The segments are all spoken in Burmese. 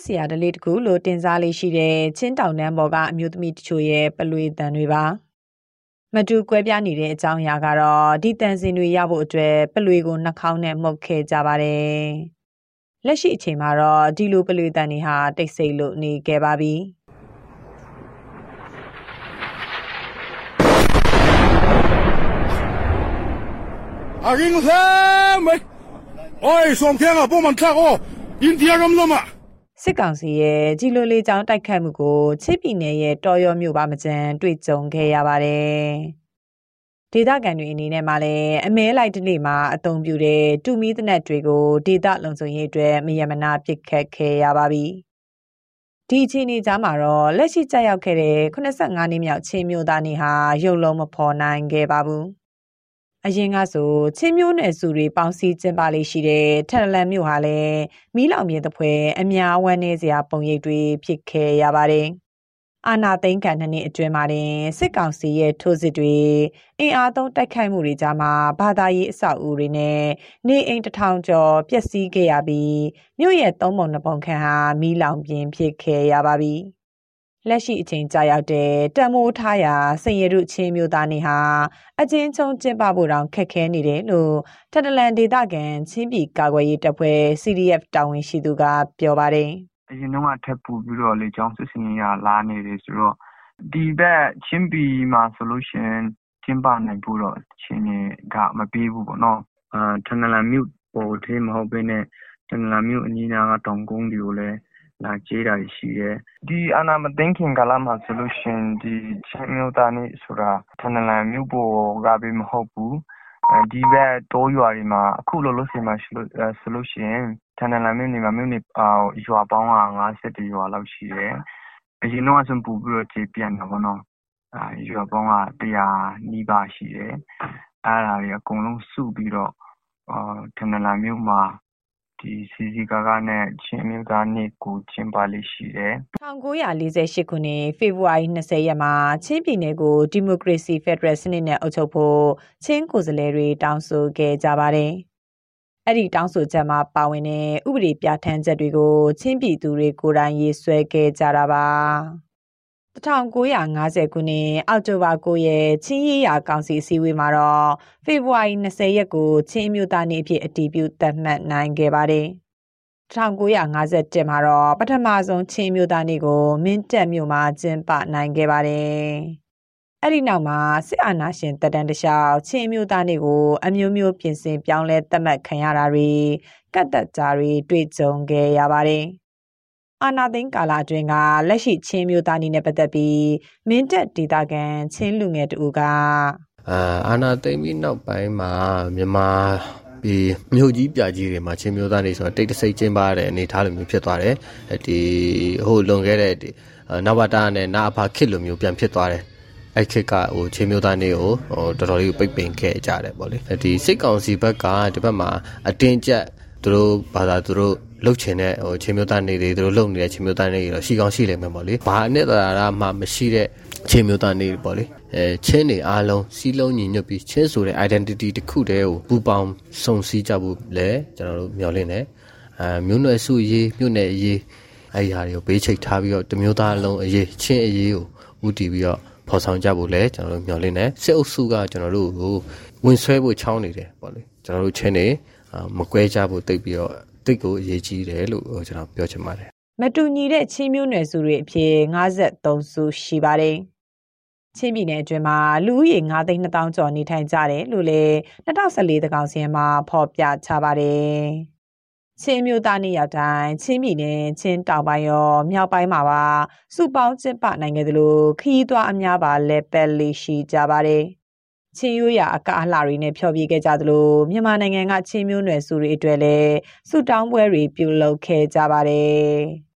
စ်စရာဓလေ့တစ်ခုလို့တင်စားလေးရှိတဲ့ချင်းတောင်တန်းပေါ်ကအမျိုးသမီးတချို့ရဲ့ပလွေတန်တွေပါ။မတူကွဲပြားနေတဲ့အကြောင်းအရာကတော့ဒီတန်စင်တွေရဖို့အတွက်ပလွေကိုနှာခေါင်းနဲ့မှုတ်ခဲ့ကြပါတယ်။လက်ရှိအချိန်မှာတော့ဒီလိုပလွေတန်တွေဟာတိတ်ဆိတ်လို့နေခဲ့ပါပြီ။ Aking Sam! Oi, som kenga på man tak o. India ram lama. စစ်ကောင်စီရဲ့ဒီလိုလေးကြောင်းတိုက်ခတ်မှုကိုချစ်ပြည်နယ်ရဲ့တော်ရောမြို့ပါမကျန်တွေ့ကြုံခဲ့ရပါတယ်။ဒေသခံတွေအနေနဲ့မှလည်းအမဲလိုက်တနေ့မှာအုံပြူတဲ့တူမီသနက်တွေကိုဒေသလုံခြုံရေးအတွက်မယမနာပစ်ခတ်ခဲ့ရပါပြီ။ဒီအခြေအနေကြားမှာတော့လက်ရှိကြောက်ရောက်ခဲ့တဲ့85နှစ်မြောက်ချင်းမျိုးသားနေဟာရုပ်လုံးမဖော်နိုင်ခဲ့ပါဘူး။ အရင်ကဆိုချင်းမျိုးနယ်စုတွေပေါင်းစည်းကျင်းပလေးရှိတဲ့ထန်လန်မြို့ဟာလည်းမီးလောင်မြင်တဲ့ဖွဲအများဝမ်းနေစရာပုံရိပ်တွေဖြစ်ခဲ့ရပါတယ်။အာနာသိန်းခံနှစ်နှစ်အတွင်းမှာတင်စစ်ကောင်စီရဲ့ထိုးစစ်တွေအင်အားသုံးတိုက်ခိုက်မှုတွေကြားမှာဘာသာရေးအဆောက်အဦတွေနဲ့နေအိမ်တစ်ထောင်ကျော်ပျက်စီးခဲ့ရပြီးမြို့ရဲ့သုံးပုံနှစ်ပုံခန့်ဟာမီးလောင်ပြင်ဖြစ်ခဲ့ရပါပြီ။ လက်ရှိအချိန်ကြာရောက်တဲ့တံမိုးထားရာစင်ရရုချင်းမျိုးသားနေဟာအချင်းချင်းကျင်းပဖို့တောင်ခက်ခဲနေတယ်လို့ထက်တလန်ဒေသခံချင်းပြည်ကာကွယ်ရေးတပ်ဖွဲ့ CDF တာဝန်ရှိသူကပြောပါတယ်အရင်တော့ထပ်ပူပြီးတော့လေကြောင်းစစ်စင်ရလာနေတယ်ဆိုတော့ဒီဘက်ချင်းပြည်မှာဆိုလို့ရှိရင်ကျင်းပနိုင်ဖို့တော့ချင်းကမပေးဘူးပေါ့နော်အာထနလန်မြို့ပေါ်သေးမဟုတ်ဘဲနဲ့ထနလန်မြို့အနီးနားကတောင်ကုန်းတွေကိုလည်း လာကျေးတာတွေရှိတယ်။ဒီအာဏာမသိမ်းခင်ကာလမှာဆိုလို့ရှိရင်ဒီချင်းအမျိုးသားနေ့ဆိုတာထန်တလန်မြို့ပေါ်ကပဲမဟုတ်ဘူး။ဒီဘက်တောရွာတွေမှာအခုလောလောဆယ်မှာဆိုလို့ရှိရင်ထန်တလန်မြို့နယ်မှာမြို့နယ်ရွာပေါင်းက၅၁ရွာလောက်ရှိတယ်။အရင်တုန်းကဆိုပိုပြီးတော့ကျယ်ပြန့်တာပေါ့နော်။ရွာပေါင်းက၁၀၀နီးပါးရှိတယ်။အဲဒါတွေအကုန်လုံးစုပြီးတော့ထန်တလန်မြို့မှာ ဒီစည်စည်ကားကားနဲ့ချင်းအမျိုးသားနေ့ကိုကျင်းပလေ့ရှိတယ်။1948ခုနှစ်ဖေဖော်ဝါရီ20ရက်မှာချင်းပြည်နယ်ကိုဒီမိုကရေစီဖက်ဒရယ်စနစ်နဲ့အုပ်ချုပ်ဖို့ချင်းကိုယ်စားလှယ်တွေတောင်းဆိုခဲ့ကြပါတယ်။အဲ့ဒီတောင်းဆိုချက်မှာပါဝင်တဲ့ဥပဒေပြဋ္ဌာန်းချက်တွေကိုချင်းပြည်သူတွေကိုယ်တိုင်ရေးဆွဲခဲ့ကြတာပါ။ 1950ခုနှစ်အောက်တိုဘာ9ရက်ချင်းရီယာကောင်စီအစည်းအဝေးမှာတော့ဖေဖော်ဝါရီ20ရက်ကိုချင်းအမျိုးသားနေ့အဖြစ်အတည်ပြုသတ်မှတ်နိုင်ခဲ့ပါတယ်။1951မှာတော့ပထမဆုံးချင်းမျိုးသားနေ့ကိုမင်းတက်မြို့မှာကျင်းပနိုင်ခဲ့ပါတယ်။အဲ့ဒီနောက်မှာစစ်အာဏာရှင်တပ်တန်းတခြားချင်းမျိုးသားနေ့ကိုအမျိုးမျိုးပြင်ဆင်ပြောင်းလဲသတ်မှတ်ခံရတာတွေကတ်သက်ကြတွေတွေ့ကြုံခဲ့ရပါတယ်။ အာနာသိန်းကာလအတွင်းကလက်ရှိချင်းမျိုးသားနေနဲ့ပတ်သက်ပြီးမင်းတက်ဒေတာကန်ချင်းလူငယ်တူကအာအာနာသိန်းပြီးနောက်ပိုင်းမှာမြန်မာဒီမြို့ကြီးပြကြီးတွေမှာချင်းမျိုးသားတွေဆိုတော့တိတ်တဆိတ်ကျင်းပါတဲ့အနေထားလိုမျိုးဖြစ်သွားတယ်ဒီဟိုလွန်ခဲ့တဲ့နဝတာနဲ့နာအဖခစ်လိုမျိုးပြန်ဖြစ်သွားတယ်အဲ့ခက်ကဟိုချင်းမျိုးသားနေကိုဟိုတော်တော်လေးပိတ်ပင်ခဲ့ကြတယ်ပေါ့လေဒီစိတ်ကောင်စီဘက်ကဒီဘက်မှာအတင်းကျပ်သူတို့ဘာသာသူတို့ လှုပ်ချင်တဲ့ဟိုချင်းမျိုးသားနေတွေသူတို့လှုပ်နေတဲ့ချင်းမျိုးသားနေတွေတော့ရှိကောင်းရှိလိမ့်မယ်ပေါ့လေဘာအနှစ်သာရမှမရှိတဲ့ချင်းမျိုးသားနေတွေပေါ့လေအဲချင်းတွေအားလုံးစီးလုံးညီညွတ်ပြီးချင်းဆိုတဲ့ identity တစ်ခုတည်းကိုပူပေါင်းစုံစည်းကြဖို့လဲကျွန်တော်တို့မျှော်လင့်တယ်အဲမျိုးနွယ်စုရေးမြို့နယ်ရေးအဲ့ဒီဟာတွေကိုဘေးချိတ်ထားပြီးတော့တမျိုးသားအလုံးအရေးချင်းအရေးကိုဦးတည်ပြီးတော့ဖော်ဆောင်ကြဖို့လဲကျွန်တော်တို့မျှော်လင့်တယ်စစ်အုပ်စုကကျွန်တော်တို့ကိုဝင်ဆွဲဖို့ချောင်းနေတယ်ပေါ့လေကျွန်တော်တို့ချင်းတွေမကွဲကြဖို့တိတ်ပြီးတော့ တိတ်ကိုအရေးကြီးတယ်လို့ကျွန်တော်ပြောချင်ပါတယ်မတူညီတဲ့ချင်းမျိုးနွယ်စုတွေအဖြစ်53စုရှိပါတယ်ချင်းပြည်နယ်အတွင်းမှာလူဦးရေ9သိန်း2000ကျော်နေထိုင်ကြတယ်လို့လေ2014တကောင်စီမှာဖော်ပြချပါတယ်ချင်းမျိုးသားနေရောက်တိုင်းချင်းပြည်နယ်ချင်းတောင်ပိုင်းရောမြောက်ပိုင်းမှာပါစုပေါင်းကျင်းပနိုင်ခဲ့သလိုခရီးသွားအများပါလဲပက်လေးရှိကြပါတယ် ချင်းရိုးရာအကအလှတွေနဲ့ဖျော်ဖြေခဲ့ကြသလိုမြန်မာနိုင်ငံကချင်းမျိုးနွယ်စုတွေအတွက်လည်းဆုတောင်းပွဲတွေပြုလုပ်ခဲ့ကြပါတယ်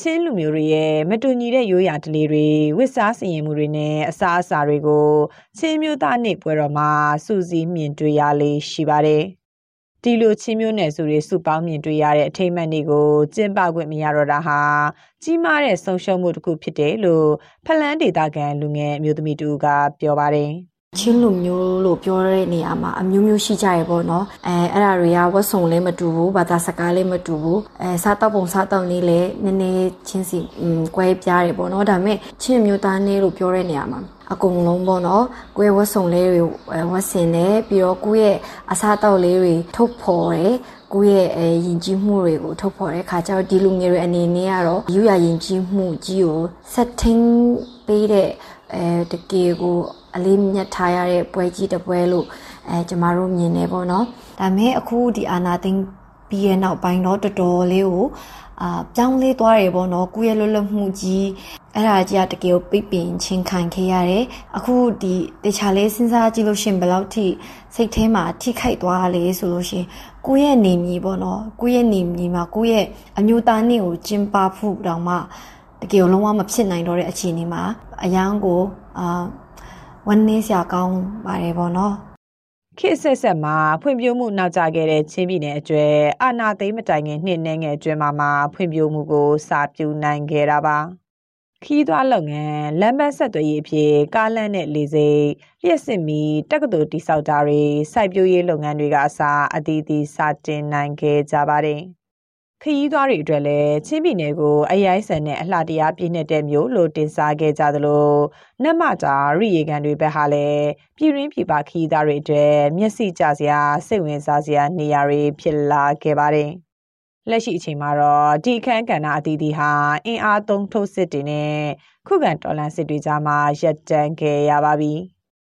ချင်းလူမျိုးတွေရဲ့မတူညီတဲ့ရိုးရာဓလေ့တွေဝစ်စားစီရင်မှုတွေနဲ့အစားအစာတွေကိုချင်းမျိုးသားနေ့ပွဲတော်မှာစူးစီးမြင်တွေ့ရလေးရှိပါတယ်။ဒီလိုချင်းမျိုးနယ်စုတွေစုပေါင်းမြင်တွေ့ရတဲ့အထိမ်းအမှတ်နေ့ကိုကျင်းပခွင့်မရတော့တာဟာကြီးမားတဲ့ဆုံးရှုံးမှုတစ်ခုဖြစ်တယ်လို့ဖလန်းဒေတာကန်လူငယ်အမျိုးသမီးတူကပြောပါတယ်။ ချင်းလူမျိုးလို့ပြောတဲ့နေရာမှာအမျိုးမျိုးရှိကြရပေါ့နော်အဲအဲ့ဒါတွေကဝတ်စုံလည်းမတူဘူးဘာသာစကားလည်းမတူဘူးအဲစားတော့ပုံစားတော့လေးလည်းနည်းနည်းချင်းစီကွဲပြားတယ်ပေါ့နော်ဒါပေမဲ့ချင်းမျိုးသားနေလို့ပြောတဲ့နေရာမှာအကုန်လုံးပေါ့နော်ကိုယ့်ဝတ်စုံလေးတွေဝတ်ဆင်တယ်ပြီးတော့ကိုယ့်ရဲ့အစားတောက်လေးတွေထုတ်ဖော်တယ်ကိုယ့်ရဲ့အဲယဉ်ကျေးမှုတွေကိုထုတ်ဖော်တဲ့ခါကျတော့ဒီလူငယ်တွေအနေနဲ့ကတော့ယူရယဉ်ကျေးမှုကြီးကို setting ပေးတဲ့အဲတကယ်ကို အလေးမြတ်ထားရတဲ့ပွဲကြီးတစ်ပွဲလို့အဲကျမတို့မြင်နေပေါ့နော်ဒါပေမဲ့အခုဒီအာနာသိန်းပြီးရဲ့နောက်ပိုင်းတော့တော်တော်လေးကိုအာပြောင်းလဲသွားတယ်ပေါ့နော်ကိုယ့်ရဲ့လွတ်လပ်မှုကြီးအဲ့ဒါကြီးကတကယ်ကိုပိတ်ပင်ချင်းခံခဲ့ရတယ်အခုဒီတခြားလေးစဉ်းစားကြည့်လို့ရှင်ဘယ်လောက်ထိစိတ်ထဲမှာထိခိုက်သွားလဲဆိုလို့ရှင်ကိုယ့်ရဲ့နေမည်ပေါ့နော်ကိုယ့်ရဲ့နေမည်မှာကိုယ့်ရဲ့အမျိုးသားနေ့ကိုကျင်းပဖို့တောင်မှတကယ်လုံးဝမဖြစ်နိုင်တော့တဲ့အခြေအနေမှာအရန်ကိုအာ ဝမ်းနည်းစရာကောင်းပါတယ်ပေါ့နော်ခေတ်ဆက်ဆက်မှာဖွံ့ဖြိုးမှုနောက်ကျခဲ့တဲ့ချင်းပြည်နယ်အကျွဲအာနာသိမ်းမတိုင်ခင်နှစ်နဲ့ငယ်အတွင်းမှာမှဖွံ့ဖြိုးမှုကိုစာပြုနိုင်ခဲ့တာပါခီးသွွားလုပ်ငန်းလမ်းမဆက်သွယ်ရေးအဖြစ်ကားလမ်းနဲ့လေစိတ်လျှက်စစ်မီတက္ကသိုလ်တိစောက်တာတွေစိုက်ပျိုးရေးလုပ်ငန်းတွေကအစားအသီးသီးစတင်နိုင်ခဲ့ကြပါတယ် ခရီးသွားတွေအတွက်လည်းချင်းပြည်နယ်ကိုအရိုင်းဆန်နဲ့အလှတရားပြည့်နေတဲ့မြို့လို့တင်စားခဲ့ကြသလိုနတ်မတာရိရေကန်တွေဘက်ဟာလည်းပြည်ရင်းပြည်ပခရီးသားတွေအတွက်မျက်စိကျစရာစိတ်ဝင်စားစရာနေရာတွေဖြစ်လာခဲ့ပါတယ်။လက်ရှိအချိန်မှာတော့ဒီအခန်းကဏ္ဍအသီးသီးဟာအင်အားသုံးထုတ်စစ်တွေနဲ့ခုခံတော်လှန်စစ်တွေကြားမှာရပ်တန့်ခဲ့ရပါပြီ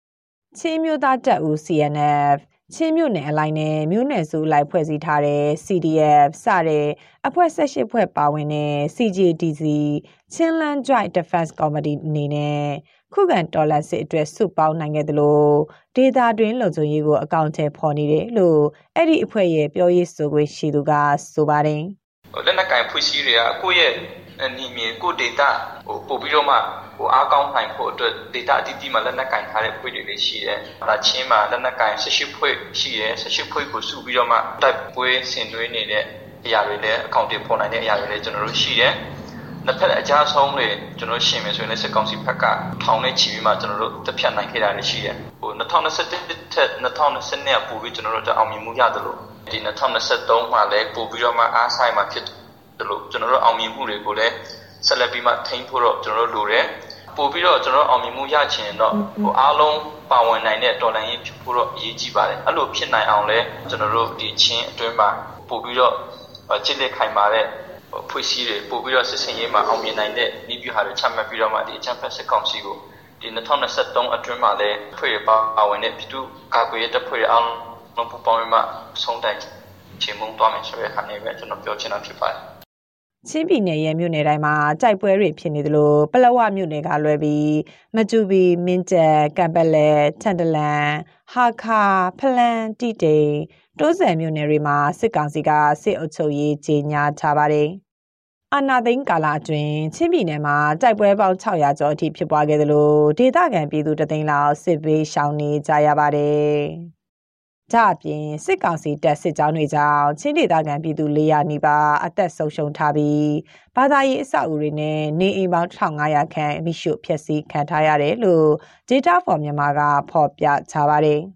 ။ချင်းမျိုးသားတပ်ဦး CNF ချင်းမြို့နယ်အလိုက်နဲ့မြို့နယ်စုလိုက်ဖွဲ့စည်းထားတဲ့ CDF စတဲ့အဖွဲ့၁၈ဖွဲ့ပါဝင်တဲ့ CJDC ချင်းလန်း Joint Defense Committee အနေနဲ့ခုခံတော်လှန်စစ်အတွက်စုပေါင်းနိုင်ခဲ့သလိုဒေတာတွင်လုံခြုံရေးကိုအကောင့်ထဲပေါ်နေတယ်လို့အဲ့ဒီအဖွဲ့ရဲ့ပြောရေးဆိုခွင့်ရှိသူကဆိုပါတယ်လက်နက်ကင်ဖွစည်းတွေကကိုယ့်ရဲ့ညီမြင်ကိုဒေတာဟိုပို့ပြီးတော့မှ ဟိုအားကောင်းနိုင်ဖို့အတွက် data အတီးတီးမှာလက်နက်ကင်ထားတဲ့ဖွဲ့တွေလည်းရှိတယ်။ဒါချင်းမှာလက်နက်ကင်18ဖွဲ့ရှိတယ်။18ဖွဲ့ကိုစုပြီးတော့မှတိုက်ပွဲဆင်နွှဲနေတဲ့အရာတွေလည်းအကောင့်တွေပေါ်နိုင်တဲ့အရာတွေလည်းကျွန်တော်တို့ရှိတယ်။နှစ်ဖက်အကြမ်းဆုံးတွေကျွန်တော်ရှင်းမယ်ဆိုရင်လည်းစကောင်စီဘက်ကထောင်နဲ့ချီပြီးမှကျွန်တော်တို့တက်ဖြတ်နိုင်ခဲ့တာလည်းရှိတယ်။ဟို2021ထက်2022ပို့ပြီးကျွန်တော်တို့အောင်မြင်မှုရတယ်လို့ဒီ2023မှာလည်းပို့ပြီးတော့မှအားဆိုင်မှာဖြစ်တယ်လို့ကျွန်တော်တို့အောင်မြင်မှုတွေကိုလည်းဆက်လက်ပြီးမှထိန်းဖို့တော့ကျွန်တော်တို့လိုတယ် ပို့ပြီးတော့ကျွန်တော်အောင်မြင်မှုရချင်တော့ဟိုအားလုံးပါဝင်နိုင်တဲ့တော်လှန်ရေးဖြစ်ဖို့တော့အရေးကြီးပါတယ်အဲ့လိုဖြစ်နိုင်အောင်လဲကျွန်တော်တို့ဒီချင်းအတွင်းမှာပို့ပြီးတော့ချစ်လက်ခိုင်မာတဲ့ဖွင့်စည်းတွေပို့ပြီးတော့စစ်စင်ရေးမှာအောင်မြင်နိုင်တဲ့ဤပြဟာတွေချမှတ်ပြီးတော့မှဒီအချမ်းဖက်စစ်ကောင်စီကိုဒီ2023အတွင်းမှာလဲဖွဲ့ရပါဝင်တဲ့ပြည်သူ့ကာကွယ်ရေးတပ်ဖွဲ့ရအောင်လုံးပူပေါင်းမှဆုံးတိုင်ချေမုံသွားမယ်ဆိုတဲ့ဟာနဲ့ပဲကျွန်တော်ပြောချင်တာဖြစ်ပါတယ် ချင်းပြည်နယ်ရဲ့မြို့နယ်တိုင်းမှာကြိုက်ပွဲတွေဖြစ်နေသလိုပလဝမြို့နယ်ကလွဲပြီးမကျူပီမင်းကျက်ကံပလဲထန်တလန်ဟာခါဖလန်တိတိန်တိုးဆယ်မြို့နယ်တွေမှာစစ်ကောင်စီကစစ်အုပ်ချုပ်ရေးကြီးညာထားပါတယ်။အာနာသိန်းကာလအတွင်းချင်းပြည်နယ်မှာတိုက်ပွဲပေါင်း600ကျော်အထိဖြစ်ပွားခဲ့သလိုဒေသခံပြည်သူတသိန်းလောက်စစ်ဘေးရှောင်နေကြရပါတယ်။ ဒါအပြင်စစ်ကောင်စီတပ်စစ်ကြောင်းတွေကြောင့်ချင်းဒေသခံပြည်သူ400နီးပါးအသက်ဆုံးရှုံးထားပြီးဘာသာရေးအဆောက်အဦတွေနဲ့နေအိမ်ပေါင်း1500ခန့်မိရှုဖျက်ဆီးခံထားရတယ်လို့ Data for Myanmar ကဖော်ပြထားပါတယ်။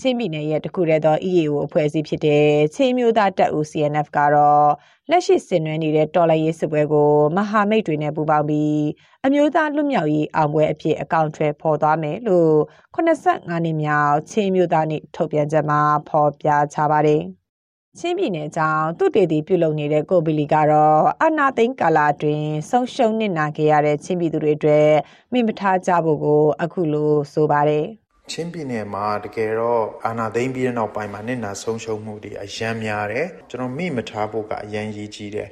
ချင်းပြည်နယ်ရဲ့တခုတည်းသော EAO အဖွဲ့အစည်းဖြစ်တဲ့ချင်းမျိုးသားတပ်ဦး CNF ကတော့လက်ရှိဆင်နွှဲနေတဲ့တော်လှန်ရေးစစ်ပွဲကို မဟာမိတ်တွေနဲ့ပူးပေါင်းပြီးအမျိုးသားလွတ်မြောက်ရေးအောင်ပွဲအဖြစ်အကောင့်ထွဲဖော်သွားမယ်လို့85နှစ်မြောက်ချင်းမျိုးသားနေ့ထုတ်ပြန်ချက်မှာဖော်ပြထားပါတယ်။ချင်းပြည်နယ်ကြောင့်သူတေတီပြုလုပ်နေတဲ့ကိုဘီလီကတော့အနာသိန်းကာလာတွင်ဆုံးရှုံးနစ်နာခဲ့ရတဲ့ချင်းပြည်သူတွေအတွက်မိမထားကြဖို့ကို အခုလိုဆိုပါတယ်။ ချင်းပြည်နယ်မှာတကယ်တော့အာဏာသိမ်းပြီးတဲ့နောက်ပိုင်းမှာနစ်နာဆုံးရှုံးမှုတွေအယမ်းများတယ်ကျွန်တော်မိမထားဖို့ကအယမ်းကြီးကြီးတယ်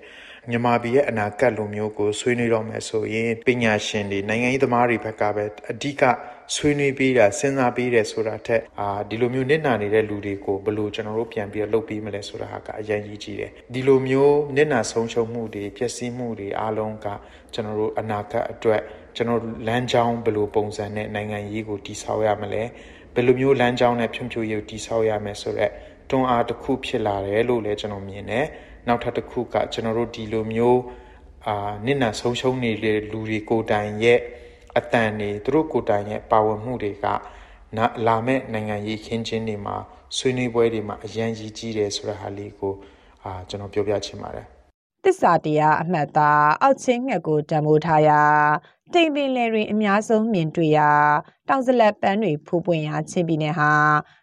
မြန်မာပြည်ရဲ့အနာဂတ်လိုမျိုးကိုဆွေးနွေးတော့မယ်ဆိုရင်ပညာရှင်တွေနိုင်ငံရေးသမားတွေဘက်ကပဲအဓိကဆွေးနွေးပြီးတာစဉ်းစားပြီးတယ်ဆိုတာထက်အာဒီလိုမျိုးနစ်နာနေတဲ့လူတွေကိုဘယ်လိုကျွန်တော်တို့ပြန်ပြီးတော့လုပ်ပြီးမလဲဆိုတာဟာကအရင်ကြီးကြီးတယ်ဒီလိုမျိုးနစ်နာဆုံးရှုံးမှုတွေပျက်စီးမှုတွေအားလုံးကကျွန်တော်တို့အနာဂတ်အတွက် ကျွန်တော်လမ်းကြောင်းဘယ်လိုပုံစံနဲ့နိုင်ငံရေးကိုတည်ဆောက်ရမလဲဘယ်လိုမျိုးလမ်းကြောင်းနဲ့ဖြန့်ဖြိုးရေးကိုတည်ဆောက်ရမယ်ဆိုတော့တွန်းအားတစ်ခုဖြစ်လာတယ်လို့လည်းကျွန်တော်မြင်တယ်နောက်ထပ်တစ်ခုကကျွန်တော်တို့ဒီလိုမျိုးအာနစ်နာဆုံးရှုံးနေတဲ့လူတွေကိုယ်တိုင်ရဲ့အတန်နေသူတို့ကိုယ်တိုင်ရဲ့ပါဝင်မှုတွေကနာလာမဲ့နိုင်ငံရေးခင်းချင်းတွေမှာဆွေးနွေးပွဲတွေမှာအရန်ကြီးကြီးတယ်ဆိုတဲ့ဟာလေးကိုအာကျွန်တော်ပြောပြချင်ပါတယ် တစ္ဆာတရားအမှတ်သားအောက်ချင်းငှက်ကိုတံမိုးထားရာတိမ်ပင်လယ်တွင်အများဆုံးမြင်တွေ့ရာတောင်စလက်ပန်းတွေဖူးပွင့်ရာချင်းပြည်နယ်ဟာ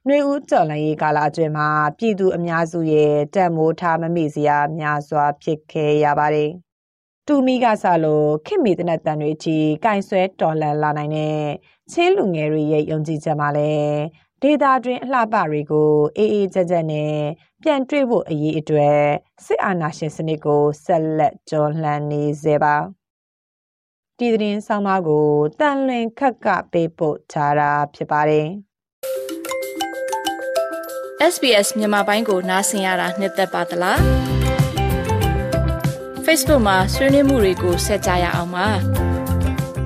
ຫນွေဦးကျော်လန်ရေးကာလအတွင်းမှာပြည်သူအများစုရဲ့တံမိုးထားမမိစရာများစွာဖြစ်ခဲ့ရပါတယ်။တူမီကဆလို့ခင်မီတနတ်တန်တွေအထိကင်ဆွဲတော်လန်လာနိုင်တဲ့ချင်းလူငယ်တွေရဲ့ယုံကြည်ချက်မှာလည်း ဒေတာတွင်အလှပတွေကိုအေးအေးကြက်ကြက်နဲ့ပြန်တွေ့ဖို့အရေးအတွက်စစ်အာဏာရှင်စနစ်ကိုဆက်လက်ကျော်လှန်နေစေပါဒီသတင်းဆောင်မကိုတန်လွင်ခက်ကပေးပို့ထားတာဖြစ်ပါတယ် SBS မြန်မာပိုင်းကိုနားဆင်ရတာနှစ်သက်ပါတလား Facebook မှာဆွေးနွေးမှုတွေကိုဆက်ကြရအောင်ပါ